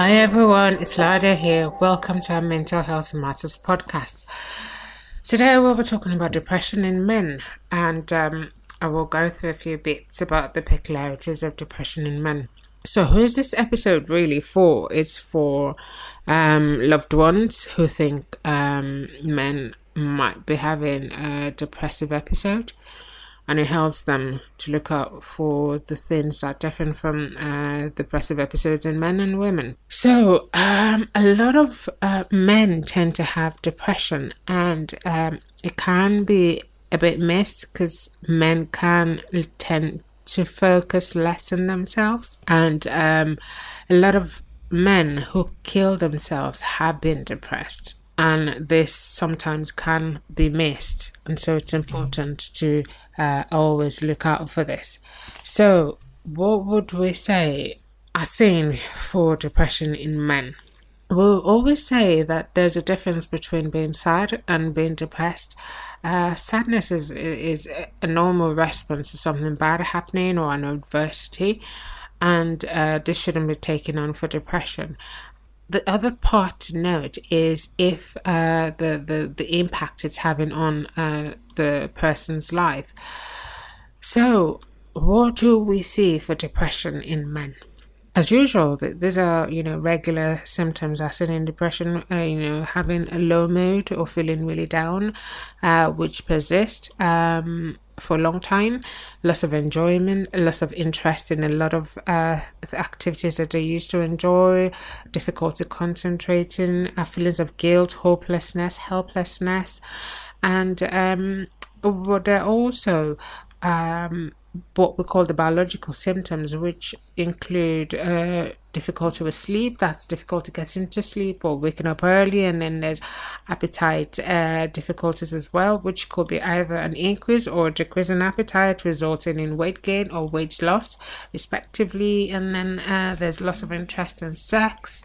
Hi everyone, it's Lade here. Welcome to our Mental Health Matters podcast. Today we'll be talking about depression in men, and um, I will go through a few bits about the peculiarities of depression in men. So, who is this episode really for? It's for um, loved ones who think um, men might be having a depressive episode and it helps them to look out for the things that differ from uh, depressive episodes in men and women. So, um, a lot of uh, men tend to have depression, and um, it can be a bit missed because men can tend to focus less on themselves, and um, a lot of men who kill themselves have been depressed and this sometimes can be missed. And so it's important to uh, always look out for this. So what would we say a scene for depression in men? We'll always say that there's a difference between being sad and being depressed. Uh, sadness is is a normal response to something bad happening or an adversity, and uh, this shouldn't be taken on for depression the other part to note is if uh, the, the the impact it's having on uh, the person's life. So, what do we see for depression in men? As usual, these are you know regular symptoms as in depression. Uh, you know, having a low mood or feeling really down, uh, which persist. Um, for a long time, loss of enjoyment, loss of interest in a lot of uh, activities that they used to enjoy, difficulty concentrating, uh, feelings of guilt, hopelessness, helplessness, and um, there also um, what we call the biological symptoms, which include uh, difficulty with sleep, that's difficult to get into sleep or waking up early, and then there's appetite uh, difficulties as well, which could be either an increase or a decrease in appetite, resulting in weight gain or weight loss, respectively, and then uh, there's loss of interest in sex.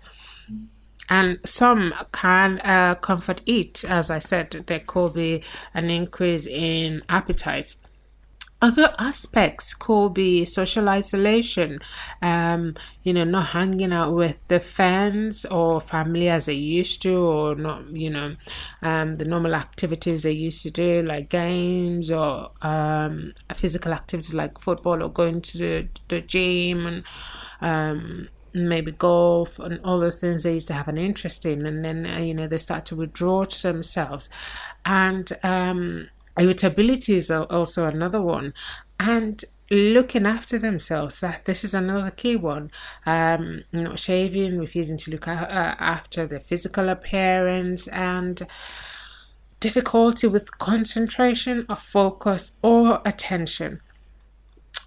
And some can uh, comfort eat, as I said, there could be an increase in appetite other aspects could be social isolation, um, you know, not hanging out with the friends or family as they used to, or not, you know, um, the normal activities they used to do, like games or um, physical activities like football or going to the, the gym and um, maybe golf and all those things they used to have an interest in. And then uh, you know they start to withdraw to themselves. And um irritability is also another one and looking after themselves that this is another key one. Um not shaving refusing to look after their physical appearance and difficulty with concentration or focus or attention.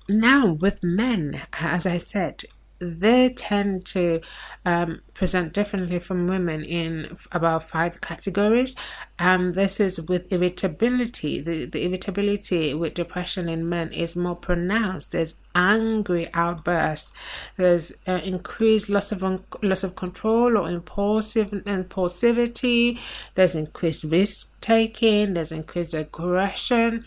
Now with men as i said they tend to um, present differently from women in about five categories. And this is with irritability. The, the irritability with depression in men is more pronounced. There's angry outbursts. There's uh, increased loss of un- loss of control or impulsive impulsivity. There's increased risk taking. There's increased aggression.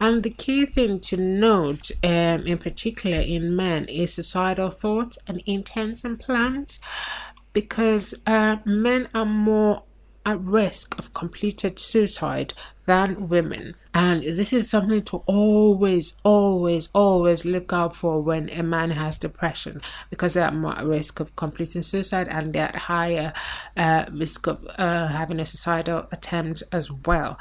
And the key thing to note, um, in particular in men, is suicidal thoughts and intents and plans, because uh, men are more at risk of completed suicide than women. And this is something to always, always, always look out for when a man has depression because they're more at risk of completing suicide and they're at higher uh, risk of uh, having a suicidal attempt as well.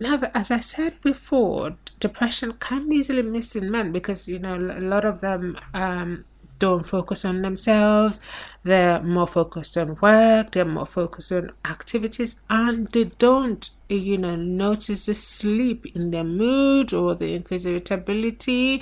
Now, as I said before, depression can be easily missed in men because, you know, a lot of them um, don't focus on themselves, they're more focused on work, they're more focused on activities, and they don't, you know, notice the sleep in their mood or the increased irritability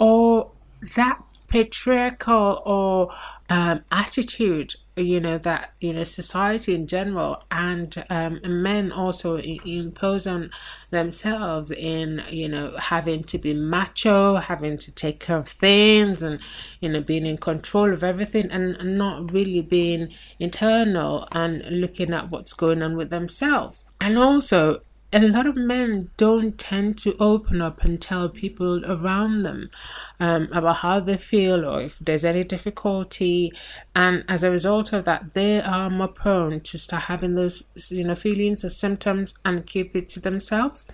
or that patriarchal or um, attitude you know that you know society in general and um, men also impose on themselves in you know having to be macho having to take care of things and you know being in control of everything and not really being internal and looking at what's going on with themselves. And also a lot of men don't tend to open up and tell people around them um, about how they feel or if there's any difficulty. And as a result of that, they are more prone to start having those, you know, feelings or symptoms and keep it to themselves.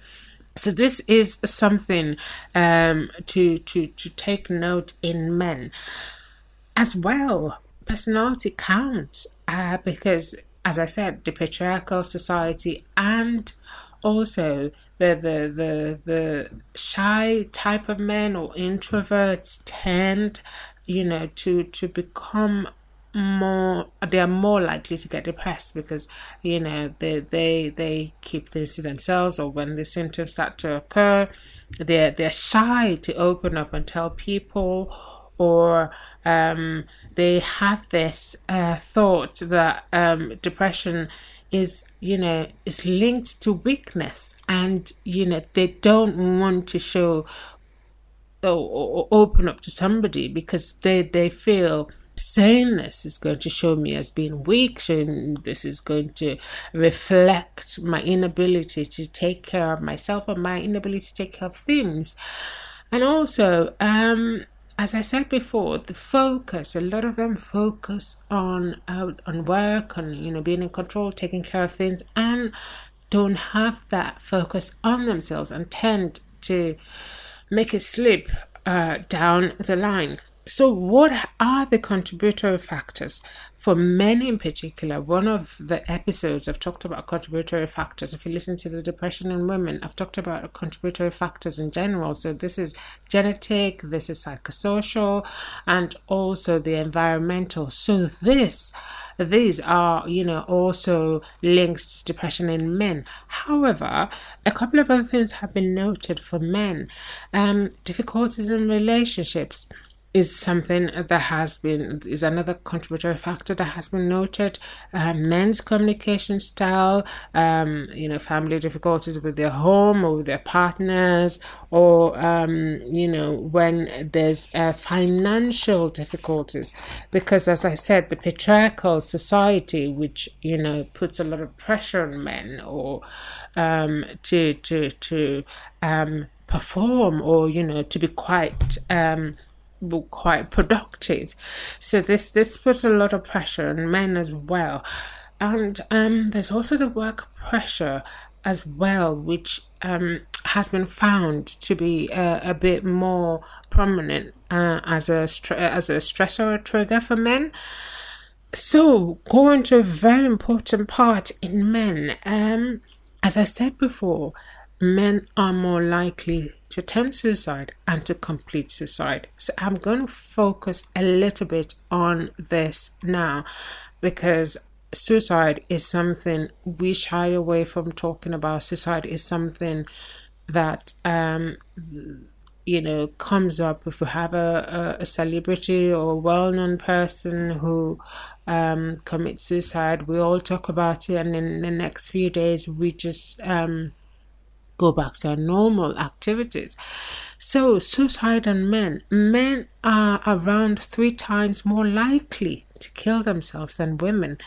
So this is something um, to to to take note in men as well. Personality counts uh, because, as I said, the patriarchal society and also the the the the shy type of men or introverts tend you know to to become more they are more likely to get depressed because you know they they they keep things to themselves or when the symptoms start to occur they're they're shy to open up and tell people or um, they have this uh, thought that um, depression is you know is linked to weakness and you know they don't want to show or, or open up to somebody because they they feel saying this is going to show me as being weak showing this is going to reflect my inability to take care of myself or my inability to take care of things. And also um as I said before, the focus, a lot of them focus on uh, on work, on you know being in control, taking care of things, and don't have that focus on themselves and tend to make it slip uh, down the line. So, what are the contributory factors? For men in particular, one of the episodes I've talked about contributory factors. If you listen to the depression in women, I've talked about contributory factors in general. So, this is genetic, this is psychosocial, and also the environmental. So, this these are, you know, also links to depression in men. However, a couple of other things have been noted for men. Um, difficulties in relationships is something that has been is another contributory factor that has been noted. Uh, men's communication style, um, you know, family difficulties with their home or with their partners, or um, you know, when there's uh, financial difficulties, because as I said, the patriarchal society, which you know puts a lot of pressure on men or um, to to to um, perform or you know to be quite um, quite productive. So this this puts a lot of pressure on men as well. And um, there's also the work pressure as well, which um, has been found to be a, a bit more prominent uh, as a as a stressor or trigger for men. So, going to a very important part in men. Um, as I said before, men are more likely to attempt suicide and to complete suicide. So I'm going to focus a little bit on this now because suicide is something we shy away from talking about. Suicide is something that um, you know comes up if we have a, a, a celebrity or a well-known person who um, commits suicide. We all talk about it, and in the next few days we just um, go back to normal activities. So, suicide and men. Men are around three times more likely to kill themselves than women.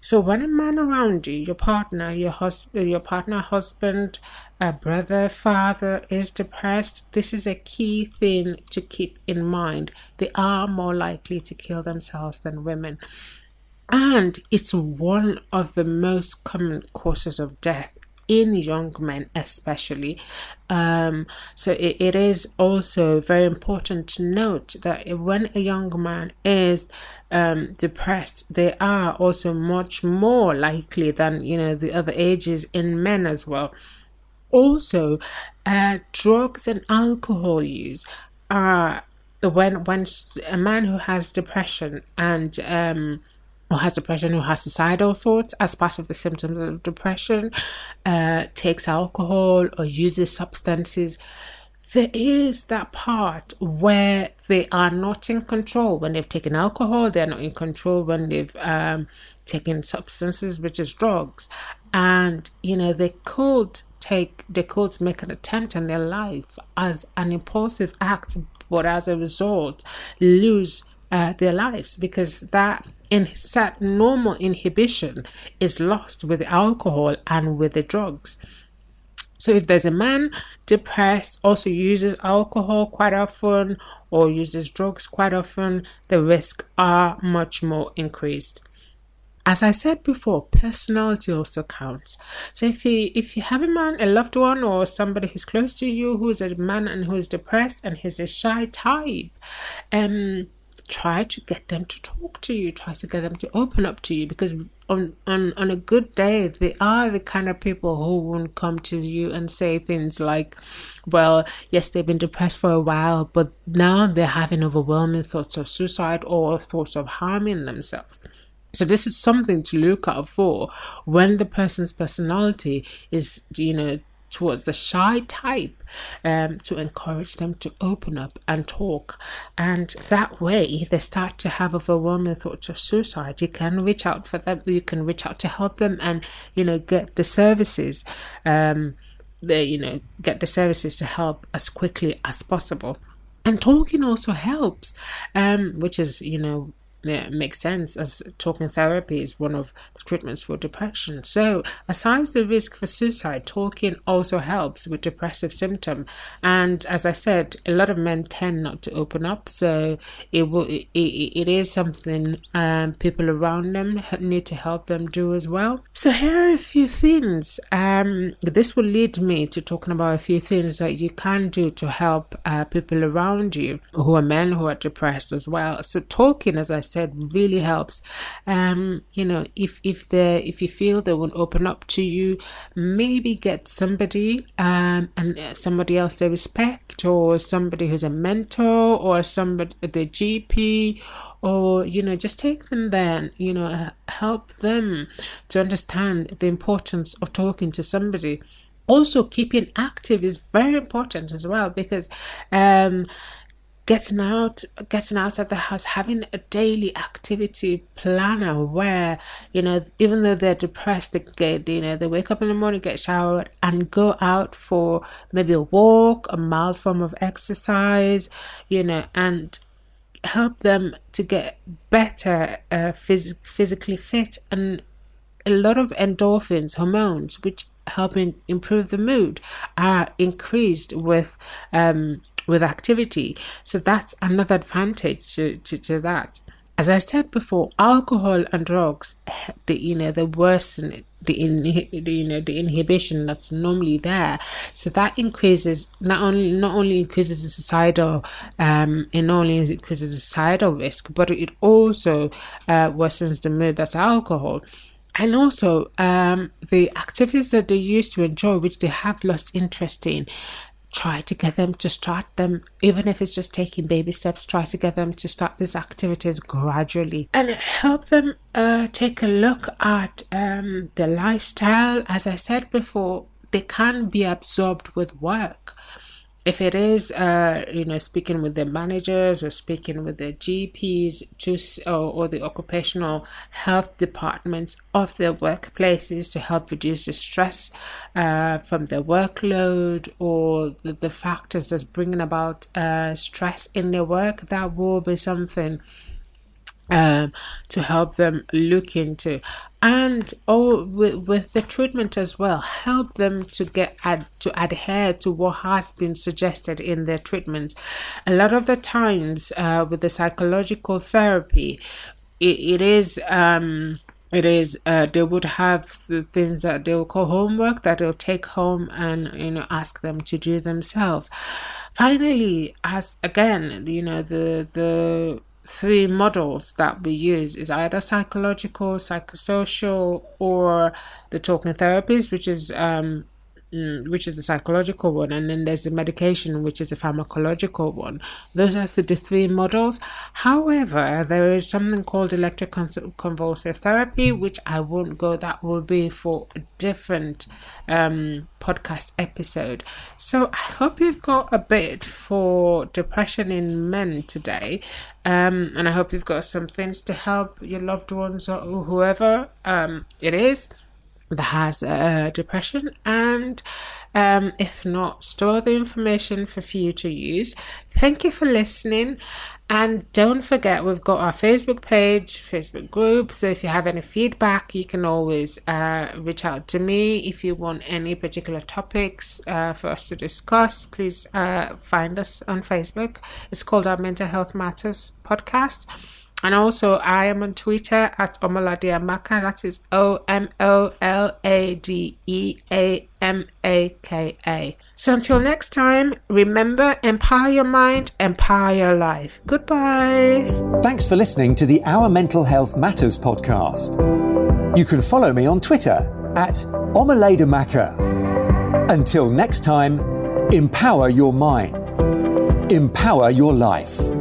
So, when a man around you, your partner, your husband, your partner, husband, a brother, father is depressed, this is a key thing to keep in mind. They are more likely to kill themselves than women. And it's one of the most common causes of death in young men especially. Um, so it, it is also very important to note that when a young man is um, depressed they are also much more likely than you know the other ages in men as well. Also uh, drugs and alcohol use are when when a man who has depression and um, or has depression or has suicidal thoughts as part of the symptoms of depression, uh, takes alcohol or uses substances, there is that part where they are not in control when they've taken alcohol. They're not in control when they've um, taken substances which is drugs. And you know they could take they could make an attempt on their life as an impulsive act but as a result lose uh, their lives because that in that normal inhibition is lost with alcohol and with the drugs so if there's a man depressed, also uses alcohol quite often or uses drugs quite often, the risks are much more increased. As I said before, personality also counts. So if you if you have a man, a loved one, or somebody who's close to you who's a man and who's depressed and he's a shy type, um, try to get them to talk to you try to get them to open up to you because on on on a good day they are the kind of people who won't come to you and say things like well yes they've been depressed for a while but now they're having overwhelming thoughts of suicide or thoughts of harming themselves. So this is something to look out for when the person's personality is you know towards the shy type um, to encourage them to open up and talk. And that way, if they start to have overwhelming thoughts of suicide, you can reach out for them, you can reach out to help them and, you know, get the services. Um, the, you know, get the services to help as quickly as possible. And talking also helps, um, which is, you know, it makes sense as talking therapy is one of the treatments for depression. So, aside the risk for suicide, talking also helps with depressive symptom. And as I said, a lot of men tend not to open up, so it will it, it is something um, people around them need to help them do as well. So here are a few things. Um, this will lead me to talking about a few things that you can do to help uh, people around you who are men who are depressed as well. So talking, as I said said really helps. Um, you know, if if they if you feel they will open up to you, maybe get somebody um and somebody else they respect, or somebody who's a mentor, or somebody the GP, or you know just take them there you know help them to understand the importance of talking to somebody also keeping active is very important as well because um getting out getting out of the house having a daily activity planner where you know even though they're depressed they get you know they wake up in the morning get showered and go out for maybe a walk a mild form of exercise you know and help them to get better uh, phys- physically fit. And a lot of endorphins hormones which help improve the mood are increased with um, with activity. So that's another advantage to, to, to that. As I said before, alcohol and drugs, the you know, the worsen the, in, the you know the inhibition that's normally there. So that increases not only not only increases the societal um it not only increases the societal risk, but it also uh, worsens the mood. That's alcohol and also um, the activities that they used to enjoy, which they have lost interest in, try to get them to start them, even if it's just taking baby steps, try to get them to start these activities gradually and help them uh, take a look at um, the lifestyle. As I said before, they can be absorbed with work if it is uh, you know speaking with the managers or speaking with the gps to or, or the occupational health departments of their workplaces to help reduce the stress uh, from the workload or the, the factors that's bringing about uh, stress in their work that will be something um, to help them look into. And oh with, with the treatment as well help them to get ad, to adhere to what has been suggested in their treatment a lot of the times uh, with the psychological therapy it, it is um it is uh, they would have the things that they will call homework that they'll take home and you know ask them to do themselves. Finally as again you know the the three models that we use is either psychological, psychosocial, or the talking therapies, which is um, which is the psychological one, and then there's the medication, which is the pharmacological one. Those are the three models. However, there is something called electroconvulsive therapy, which I won't go. That will be for a different um, podcast episode. So I hope you've got a bit for depression in men today. Um, and I hope you've got some things to help your loved ones or whoever um, it is that has depression and um, if not store the information for future use. Thank you for listening and don't forget we've got our facebook page facebook group. So if you have any feedback you can always uh, reach out to me. If you want any particular topics uh, for us to discuss please uh, find us on facebook. It's called our mental health matters podcast and also, I am on Twitter at Omolade Amaka. That is O M O L A D E A M A K A. So until next time, remember empower your mind, empower your life. Goodbye. Thanks for listening to the Our Mental Health Matters podcast. You can follow me on Twitter at Omolade Amaka. Until next time, empower your mind, empower your life.